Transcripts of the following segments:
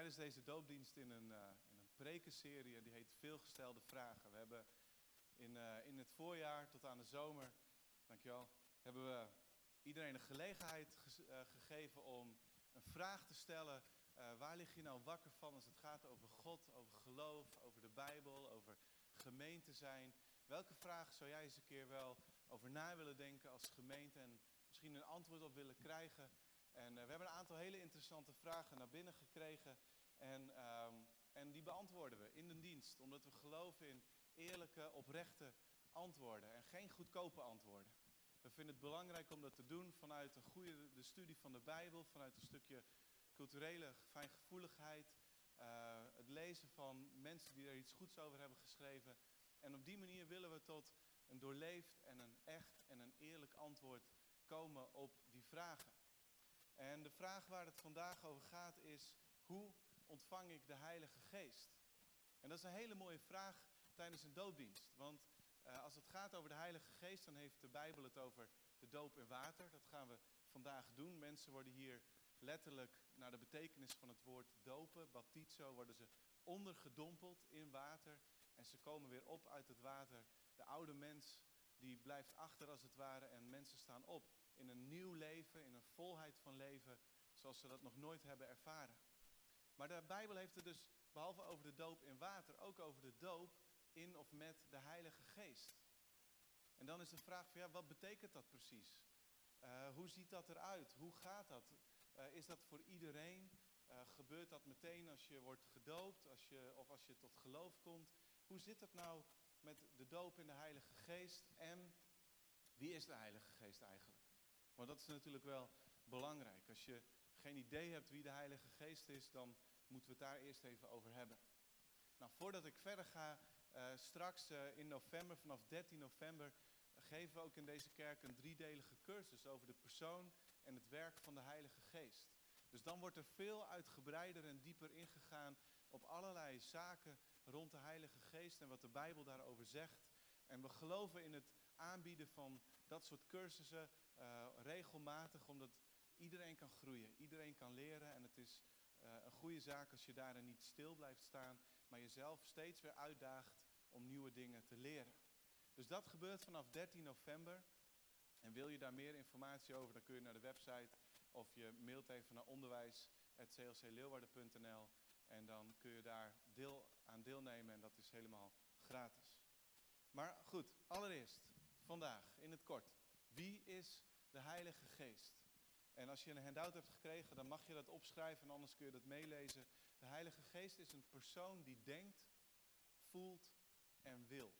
tijdens deze doopdienst in een, uh, in een prekenserie en die heet Veelgestelde Vragen. We hebben in, uh, in het voorjaar tot aan de zomer, dankjewel, hebben we iedereen een gelegenheid ge uh, gegeven om een vraag te stellen. waar lig je nou wakker van als het gaat over God, over geloof, over de Bijbel, over gemeente zijn? Welke vraag zou jij eens een keer wel over na willen denken als gemeente en misschien een antwoord op willen krijgen? En uh, we hebben een aantal hele interessante vragen naar binnen gekregen. En, um, en die beantwoorden we in de dienst. Omdat we geloven in eerlijke, oprechte antwoorden. En geen goedkope antwoorden. We vinden het belangrijk om dat te doen vanuit een goede de studie van de Bijbel. Vanuit een stukje culturele fijngevoeligheid. Uh, het lezen van mensen die er iets goeds over hebben geschreven. En op die manier willen we tot een doorleefd en een echt en een eerlijk antwoord komen op die vragen. En de vraag waar het vandaag over gaat is, hoe ontvang ik de Heilige Geest? En dat is een hele mooie vraag tijdens een doopdienst. Want uh, als het gaat over de Heilige Geest, dan heeft de Bijbel het over de doop in water. Dat gaan we vandaag doen. Mensen worden hier letterlijk naar de betekenis van het woord dopen, baptizo, worden ze ondergedompeld in water. En ze komen weer op uit het water. De oude mens die blijft achter als het ware en mensen staan op in een nieuw leven, in een volheid van leven, zoals ze dat nog nooit hebben ervaren. Maar de Bijbel heeft het dus, behalve over de doop in water, ook over de doop in of met de Heilige Geest. En dan is de vraag van ja, wat betekent dat precies? Uh, hoe ziet dat eruit? Hoe gaat dat? Uh, is dat voor iedereen? Uh, gebeurt dat meteen als je wordt gedoopt als je, of als je tot geloof komt? Hoe zit het nou met de doop in de Heilige Geest en wie is de Heilige Geest eigenlijk? Want dat is natuurlijk wel belangrijk. Als je geen idee hebt wie de Heilige Geest is, dan moeten we het daar eerst even over hebben. Nou, voordat ik verder ga, uh, straks uh, in november, vanaf 13 november, geven we ook in deze kerk een driedelige cursus over de persoon en het werk van de Heilige Geest. Dus dan wordt er veel uitgebreider en dieper ingegaan op allerlei zaken rond de Heilige Geest en wat de Bijbel daarover zegt. En we geloven in het aanbieden van dat soort cursussen uh, regelmatig, omdat iedereen kan groeien, iedereen kan leren. En het is uh, een goede zaak als je daarin niet stil blijft staan, maar jezelf steeds weer uitdaagt om nieuwe dingen te leren. Dus dat gebeurt vanaf 13 november. En wil je daar meer informatie over, dan kun je naar de website of je mailt even naar onderwijs.clcleeuwarden.nl en dan kun je daar deel aan deelnemen en dat is helemaal gratis. Maar goed, allereerst, vandaag in het kort. Wie is de Heilige Geest? En als je een handout hebt gekregen, dan mag je dat opschrijven en anders kun je dat meelezen. De Heilige Geest is een persoon die denkt, voelt en wil.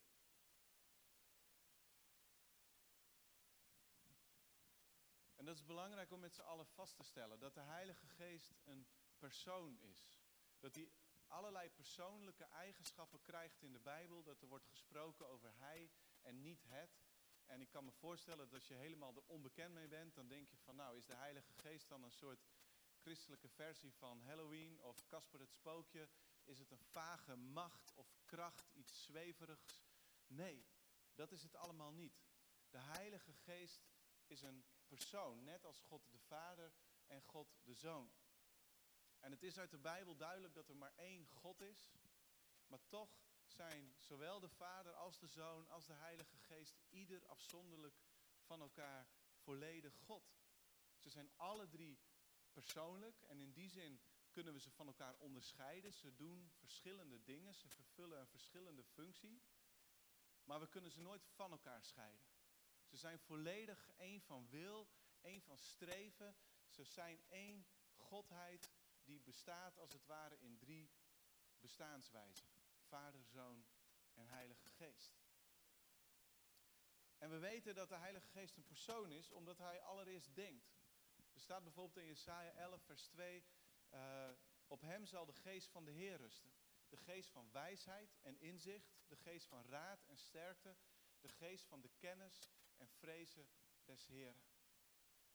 En dat is belangrijk om met z'n allen vast te stellen, dat de Heilige Geest een persoon is. Dat hij allerlei persoonlijke eigenschappen krijgt in de Bijbel, dat er wordt gesproken over hij en niet het. En ik kan me voorstellen dat als je helemaal er onbekend mee bent, dan denk je van nou, is de Heilige Geest dan een soort christelijke versie van Halloween of Casper het Spookje? Is het een vage macht of kracht, iets zweverigs? Nee, dat is het allemaal niet. De Heilige Geest is een persoon, net als God de Vader en God de Zoon. En het is uit de Bijbel duidelijk dat er maar één God is, maar toch zijn zowel de Vader als de Zoon als de Heilige Geest ieder afzonderlijk van elkaar volledig God. Ze zijn alle drie persoonlijk en in die zin kunnen we ze van elkaar onderscheiden. Ze doen verschillende dingen, ze vervullen een verschillende functie, maar we kunnen ze nooit van elkaar scheiden. Ze zijn volledig één van wil, één van streven. Ze zijn één godheid die bestaat als het ware in drie bestaanswijzen. Vader, Zoon en Heilige Geest. En we weten dat de Heilige Geest een persoon is, omdat hij allereerst denkt. Er staat bijvoorbeeld in Jesaja 11, vers 2, uh, op hem zal de geest van de Heer rusten. De geest van wijsheid en inzicht, de geest van raad en sterkte, de geest van de kennis en vrezen des Heeren.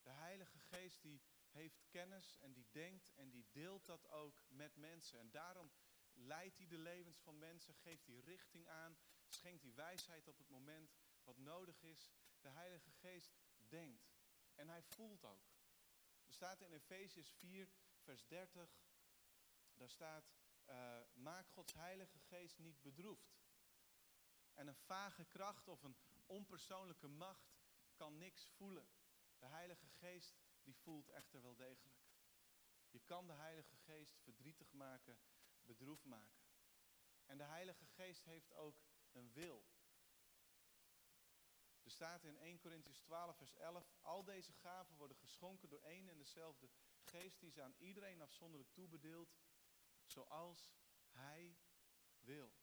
De Heilige Geest die heeft kennis en die denkt en die deelt dat ook met mensen. En daarom leidt hij de levens van mensen, geeft hij richting aan, schenkt hij wijsheid op het moment wat nodig is. De Heilige Geest denkt en hij voelt ook. Er staat in Efesius 4, vers 30, daar staat, uh, maak Gods Heilige Geest niet bedroefd. En een vage kracht of een onpersoonlijke macht kan niks voelen. De Heilige Geest die voelt echter wel degelijk. Je kan de Heilige Geest verdrietig maken, bedroefd maken. En de Heilige Geest heeft ook een wil. Er staat in 1 Corinthians 12, vers 11, al deze gaven worden geschonken door één en dezelfde geest die ze aan iedereen afzonderlijk toebedeelt, zoals Hij wil.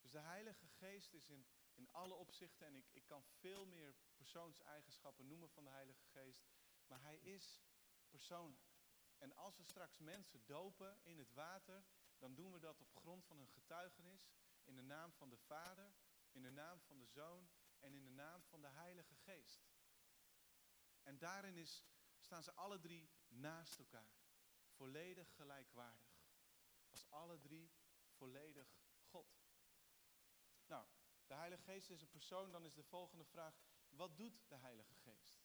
Dus de Heilige Geest is in, in alle opzichten, en ik, ik kan veel meer persoonseigenschappen noemen van de Heilige Geest, maar Hij is persoonlijk. En als we straks mensen dopen in het water, dan doen we dat op grond van een getuigenis in de naam van de Vader, in de naam van de Zoon en in de naam van de Heilige Geest. En daarin is, staan ze alle drie naast elkaar, volledig gelijkwaardig. Als alle drie volledig God. Nou, de Heilige Geest is een persoon, dan is de volgende vraag, wat doet de Heilige Geest?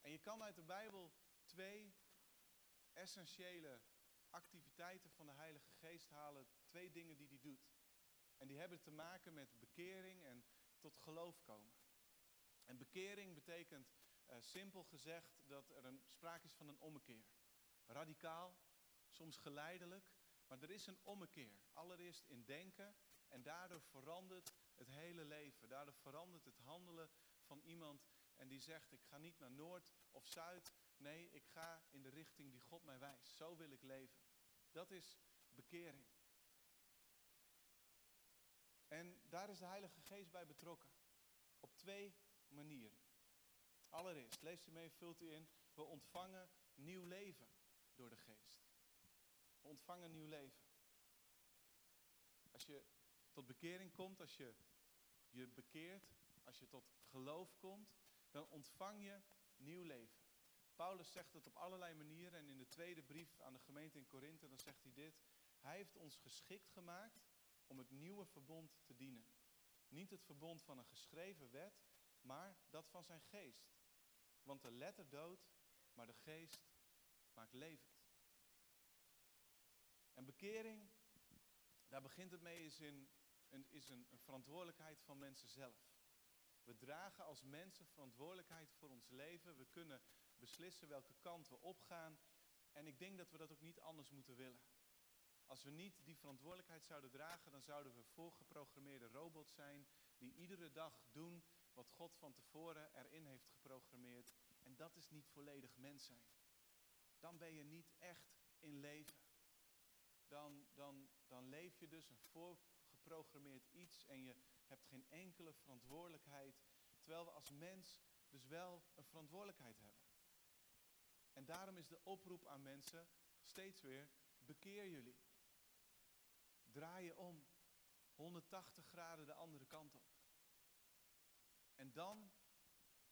En je kan uit de Bijbel twee essentiële activiteiten van de Heilige Geest halen. Twee dingen die hij doet. En die hebben te maken met bekering en tot geloof komen. En bekering betekent uh, simpel gezegd dat er een, sprake is van een ommekeer. Radicaal, soms geleidelijk, maar er is een ommekeer. Allereerst in denken en daardoor verandert het hele leven. Daardoor verandert het handelen van iemand en die zegt ik ga niet naar Noord of Zuid. Nee, ik ga in de richting die God mij wijst. Zo wil ik leven. Dat is bekering. En daar is de Heilige Geest bij betrokken. Op twee manieren. Allereerst, leest u mee, vult u in. We ontvangen nieuw leven door de Geest. We ontvangen nieuw leven. Als je tot bekering komt, als je je bekeert, als je tot geloof komt, dan ontvang je nieuw leven. Paulus zegt het op allerlei manieren en in de tweede brief aan de gemeente in Korinthe, dan zegt hij dit. Hij heeft ons geschikt gemaakt om het nieuwe verbond te dienen. Niet het verbond van een geschreven wet, maar dat van zijn geest. Want de letter doodt, maar de geest maakt levend. En bekering, daar begint het mee, is, in, is een, een verantwoordelijkheid van mensen zelf. We dragen als mensen verantwoordelijkheid voor ons leven. We kunnen beslissen welke kant we opgaan. En ik denk dat we dat ook niet anders moeten willen. Als we niet die verantwoordelijkheid zouden dragen, dan zouden we voorgeprogrammeerde robots zijn die iedere dag doen wat God van tevoren erin heeft geprogrammeerd. En dat is niet volledig mens zijn. Dan ben je niet echt in leven. Dan, dan, dan leef je dus een voorgeprogrammeerd iets en je hebt geen enkele verantwoordelijkheid. Terwijl we als mens dus wel een verantwoordelijkheid hebben. En daarom is de oproep aan mensen steeds weer, bekeer jullie. Draai je om, 180 graden de andere kant op. En dan,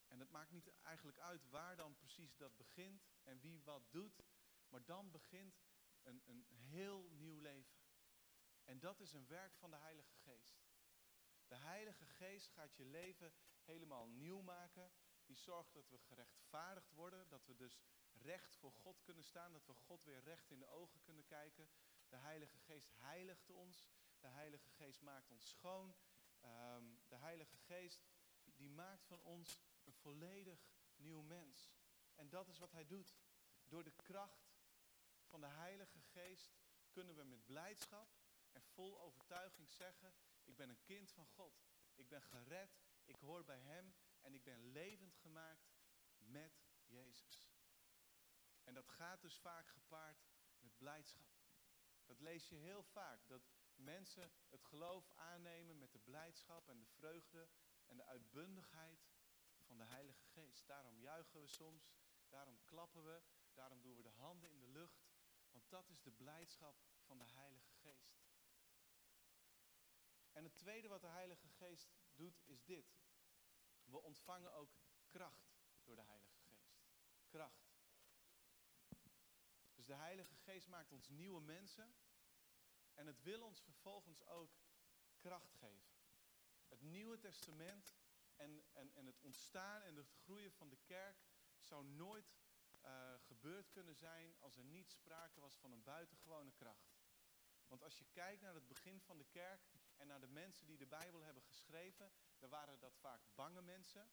en het maakt niet eigenlijk uit waar dan precies dat begint en wie wat doet, maar dan begint een, een heel nieuw leven. En dat is een werk van de Heilige Geest. De Heilige Geest gaat je leven helemaal nieuw maken. Die zorgt dat we gerechtvaardigd worden, dat we dus recht voor God kunnen staan, dat we God weer recht in de ogen kunnen kijken. De Heilige Geest heiligt ons, de Heilige Geest maakt ons schoon. Ehm, de Heilige Geest die maakt van ons een volledig nieuw mens. En dat is wat hij doet. Door de kracht van de Heilige Geest kunnen we met blijdschap en vol overtuiging zeggen, ik ben een kind van God. Ik ben gered, ik hoor bij Hem en ik ben levend gemaakt met Jezus. Dat gaat dus vaak gepaard met blijdschap. Dat lees je heel vaak, dat mensen het geloof aannemen met de blijdschap en de vreugde en de uitbundigheid van de Heilige Geest. Daarom juichen we soms, daarom klappen we, daarom doen we de handen in de lucht, want dat is de blijdschap van de Heilige Geest. En het tweede wat de Heilige Geest doet is dit. We ontvangen ook kracht door de Heilige Geest. Kracht. Dus de Heilige Geest maakt ons nieuwe mensen. En het wil ons vervolgens ook kracht geven. Het Nieuwe Testament en, en, en het ontstaan en het groeien van de kerk zou nooit eh, gebeurd kunnen zijn als er niet sprake was van een buitengewone kracht. Want als je kijkt naar het begin van de kerk en naar de mensen die de Bijbel hebben geschreven, dan waren dat vaak bange mensen.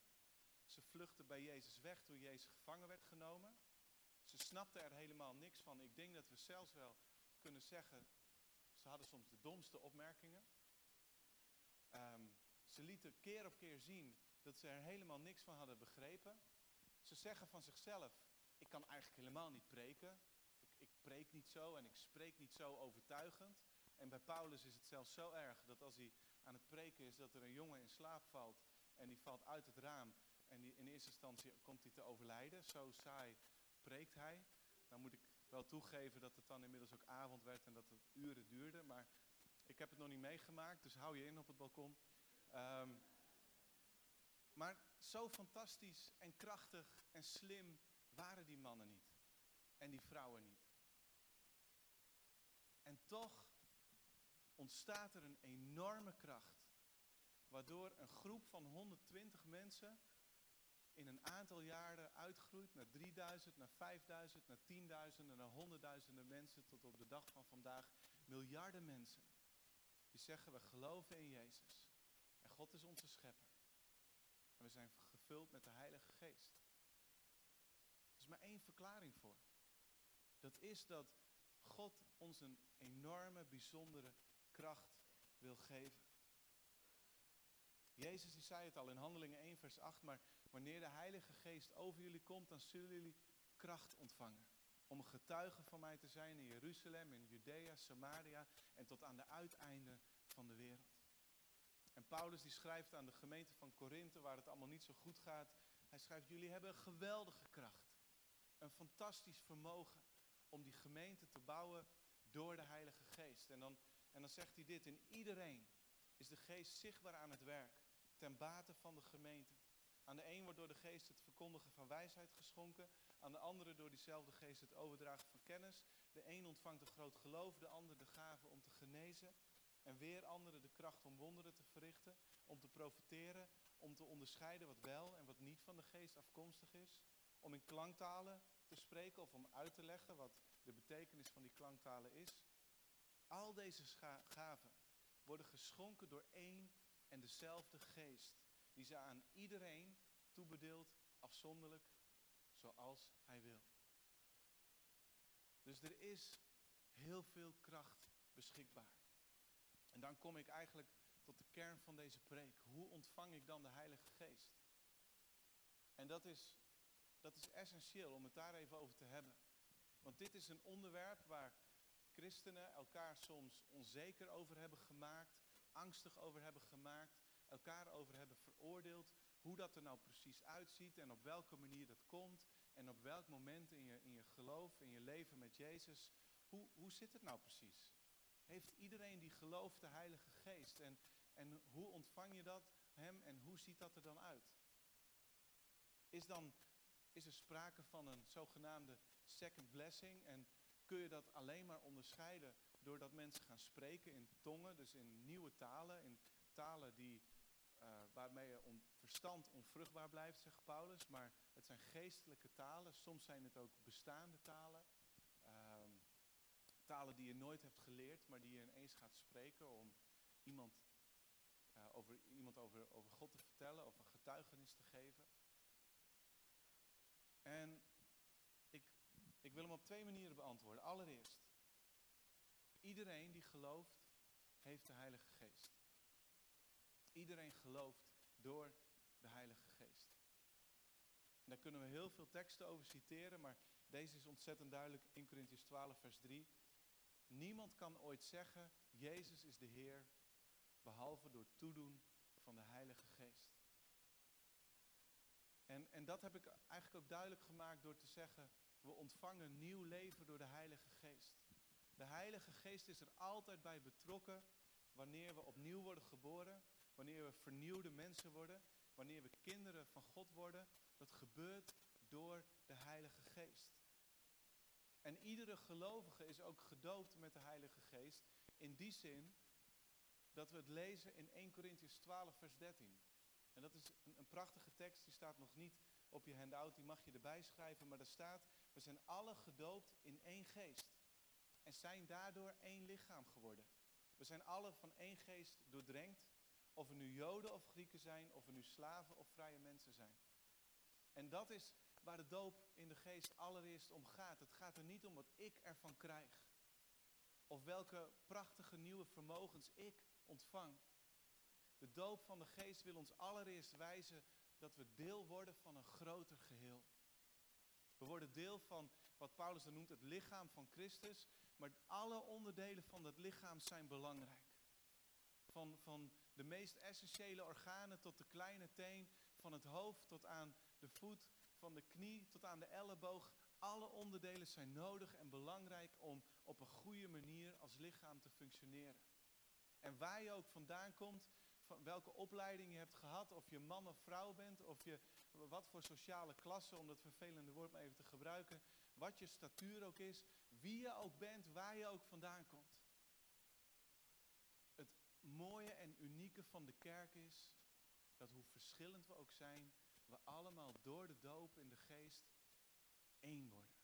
Ze vluchtten bij Jezus weg toen Jezus gevangen werd genomen. Ze snapten er helemaal niks van. Ik denk dat we zelfs wel kunnen zeggen, ze hadden soms de domste opmerkingen. Ehm, ze lieten keer op keer zien dat ze er helemaal niks van hadden begrepen. Ze zeggen van zichzelf, ik kan eigenlijk helemaal niet preken. Ik, ik preek niet zo en ik spreek niet zo overtuigend. En bij Paulus is het zelfs zo erg dat als hij aan het preken is, dat er een jongen in slaap valt en die valt uit het raam. En die, in eerste instantie komt hij te overlijden. Zo saai preekt hij. Nou moet ik wel toegeven dat het dan inmiddels ook avond werd en dat het uren duurde. Maar ik heb het nog niet meegemaakt, dus hou je in op het balkon. Um, maar zo fantastisch en krachtig en slim waren die mannen niet. En die vrouwen niet. En toch ontstaat er een enorme kracht. Waardoor een groep van 120 mensen in een aantal jaren uitgroeit naar 3000, naar 5000, naar 10.000, naar honderdduizenden mensen tot op de dag van vandaag miljarden mensen. Die zeggen we geloven in Jezus. En God is onze schepper. En we zijn gevuld met de Heilige Geest. Er is maar één verklaring voor. Dat is dat God ons een enorme, bijzondere kracht wil geven. Jezus die zei het al in Handelingen 1 vers 8, maar wanneer de Heilige Geest over jullie komt, dan zullen jullie kracht ontvangen. Om een getuige van mij te zijn in Jeruzalem, in Judea, Samaria en tot aan de uiteinden van de wereld. En Paulus die schrijft aan de gemeente van Korinthe, waar het allemaal niet zo goed gaat. Hij schrijft, jullie hebben een geweldige kracht. Een fantastisch vermogen om die gemeente te bouwen door de Heilige Geest. En dan, en dan zegt hij dit, in iedereen is de Geest zichtbaar aan het werk. Ten bate van de gemeente. Aan de een wordt door de geest het verkondigen van wijsheid geschonken. Aan de andere door diezelfde geest het overdragen van kennis. De een ontvangt een groot geloof, de ander de gave om te genezen. En weer anderen de kracht om wonderen te verrichten, om te profiteren, om te onderscheiden wat wel en wat niet van de geest afkomstig is. Om in klanktalen te spreken of om uit te leggen wat de betekenis van die klanktalen is. Al deze gaven worden geschonken door één en dezelfde geest, die ze aan iedereen toebedeelt afzonderlijk, zoals hij wil. Dus er is heel veel kracht beschikbaar. En dan kom ik eigenlijk tot de kern van deze preek. Hoe ontvang ik dan de Heilige Geest? En dat is, dat is essentieel om het daar even over te hebben. Want dit is een onderwerp waar christenen elkaar soms onzeker over hebben gemaakt, angstig over hebben gemaakt, elkaar over hebben veroordeeld, hoe dat er nou precies uitziet en op welke manier dat komt en op welk moment in je, in je geloof, in je leven met Jezus, hoe, hoe zit het nou precies? heeft iedereen die gelooft de Heilige Geest. En, en hoe ontvang je dat, hem, en hoe ziet dat er dan uit? Is, dan, is er sprake van een zogenaamde second blessing en kun je dat alleen maar onderscheiden doordat mensen gaan spreken in tongen, dus in nieuwe talen, in talen die, waarmee je on, verstand onvruchtbaar blijft, zegt Paulus, maar het zijn geestelijke talen, soms zijn het ook bestaande talen talen die je nooit hebt geleerd, maar die je ineens gaat spreken om iemand, uh, over, iemand over, over God te vertellen of een getuigenis te geven. En ik, ik wil hem op twee manieren beantwoorden. Allereerst, iedereen die gelooft, heeft de Heilige Geest. Iedereen gelooft door de Heilige Geest. En daar kunnen we heel veel teksten over citeren, maar deze is ontzettend duidelijk in Corinthians 12, vers 3. Niemand kan ooit zeggen, Jezus is de Heer, behalve door toedoen van de Heilige Geest. En, en dat heb ik eigenlijk ook duidelijk gemaakt door te zeggen, we ontvangen nieuw leven door de Heilige Geest. De Heilige Geest is er altijd bij betrokken wanneer we opnieuw worden geboren, wanneer we vernieuwde mensen worden, wanneer we kinderen van God worden. Dat gebeurt door de Heilige Geest. En iedere gelovige is ook gedoopt met de Heilige Geest. In die zin dat we het lezen in 1 Corinthians 12, vers 13. En dat is een, prachtige tekst, die staat nog niet op je handout, die mag je erbij schrijven. Maar daar staat, We zijn alle gedoopt in één geest. En zijn daardoor één lichaam geworden. We zijn alle van één geest doordrenkt. Of we nu Joden of Grieken zijn, of we nu slaven of vrije mensen zijn. En dat is waar de doop in de geest allereerst om gaat. Het gaat er niet om wat ik ervan krijg. Of welke prachtige nieuwe vermogens ik ontvang. De doop van de geest wil ons allereerst wijzen dat we deel worden van een groter geheel. We worden deel van wat Paulus dan noemt het lichaam van Christus. Maar alle onderdelen van dat lichaam zijn belangrijk. Van, van de meest essentiële organen tot de kleine teen, van het hoofd tot aan de voet, van de knie tot aan de elleboog. Alle onderdelen zijn nodig en belangrijk om op een goede manier als lichaam te functioneren. En waar je ook vandaan komt, van welke opleiding je hebt gehad, of je man of vrouw bent, of je wat voor sociale klasse, om dat vervelende woord maar even te gebruiken, wat je statuur ook is, wie je ook bent, waar je ook vandaan komt. Mooie en unieke van de kerk is dat hoe verschillend we ook zijn, we allemaal door de doop in de geest één worden.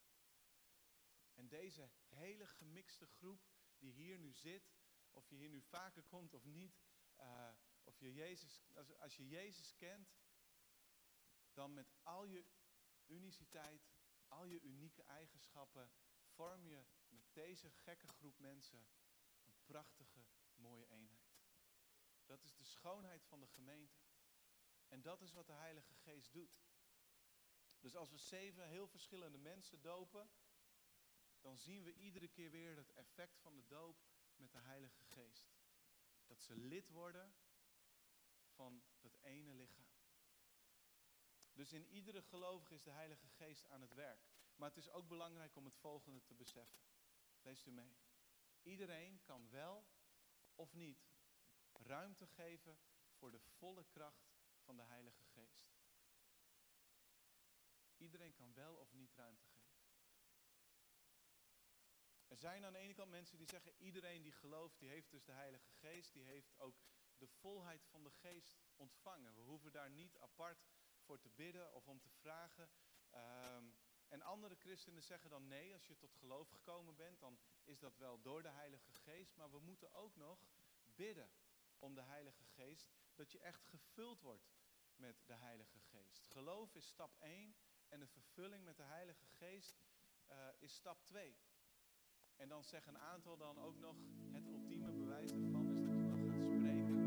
En deze hele gemixte groep die hier nu zit, of je hier nu vaker komt of niet, uh, of je Jezus, als, als je Jezus kent, dan met al je uniciteit, al je unieke eigenschappen, vorm je met deze gekke groep mensen een prachtige, mooie eenheid. Dat is de schoonheid van de gemeente. En dat is wat de Heilige Geest doet. Dus als we zeven heel verschillende mensen dopen, dan zien we iedere keer weer het effect van de doop met de Heilige Geest. Dat ze lid worden van dat ene lichaam. Dus in iedere gelovige is de Heilige Geest aan het werk. Maar het is ook belangrijk om het volgende te beseffen. Leest u mee. Iedereen kan wel of niet ruimte geven voor de volle kracht van de Heilige Geest. Iedereen kan wel of niet ruimte geven. Er zijn aan de ene kant mensen die zeggen, iedereen die gelooft, die heeft dus de Heilige Geest, die heeft ook de volheid van de Geest ontvangen. We hoeven daar niet apart voor te bidden of om te vragen. Um, en andere christenen zeggen dan nee, als je tot geloof gekomen bent, dan is dat wel door de Heilige Geest. Maar we moeten ook nog bidden om de Heilige Geest, dat je echt gevuld wordt met de Heilige Geest. Geloof is stap 1 en de vervulling met de Heilige Geest uh, is stap 2. En dan zeggen een aantal dan ook nog, het ultieme bewijs daarvan is dat je dan gaat spreken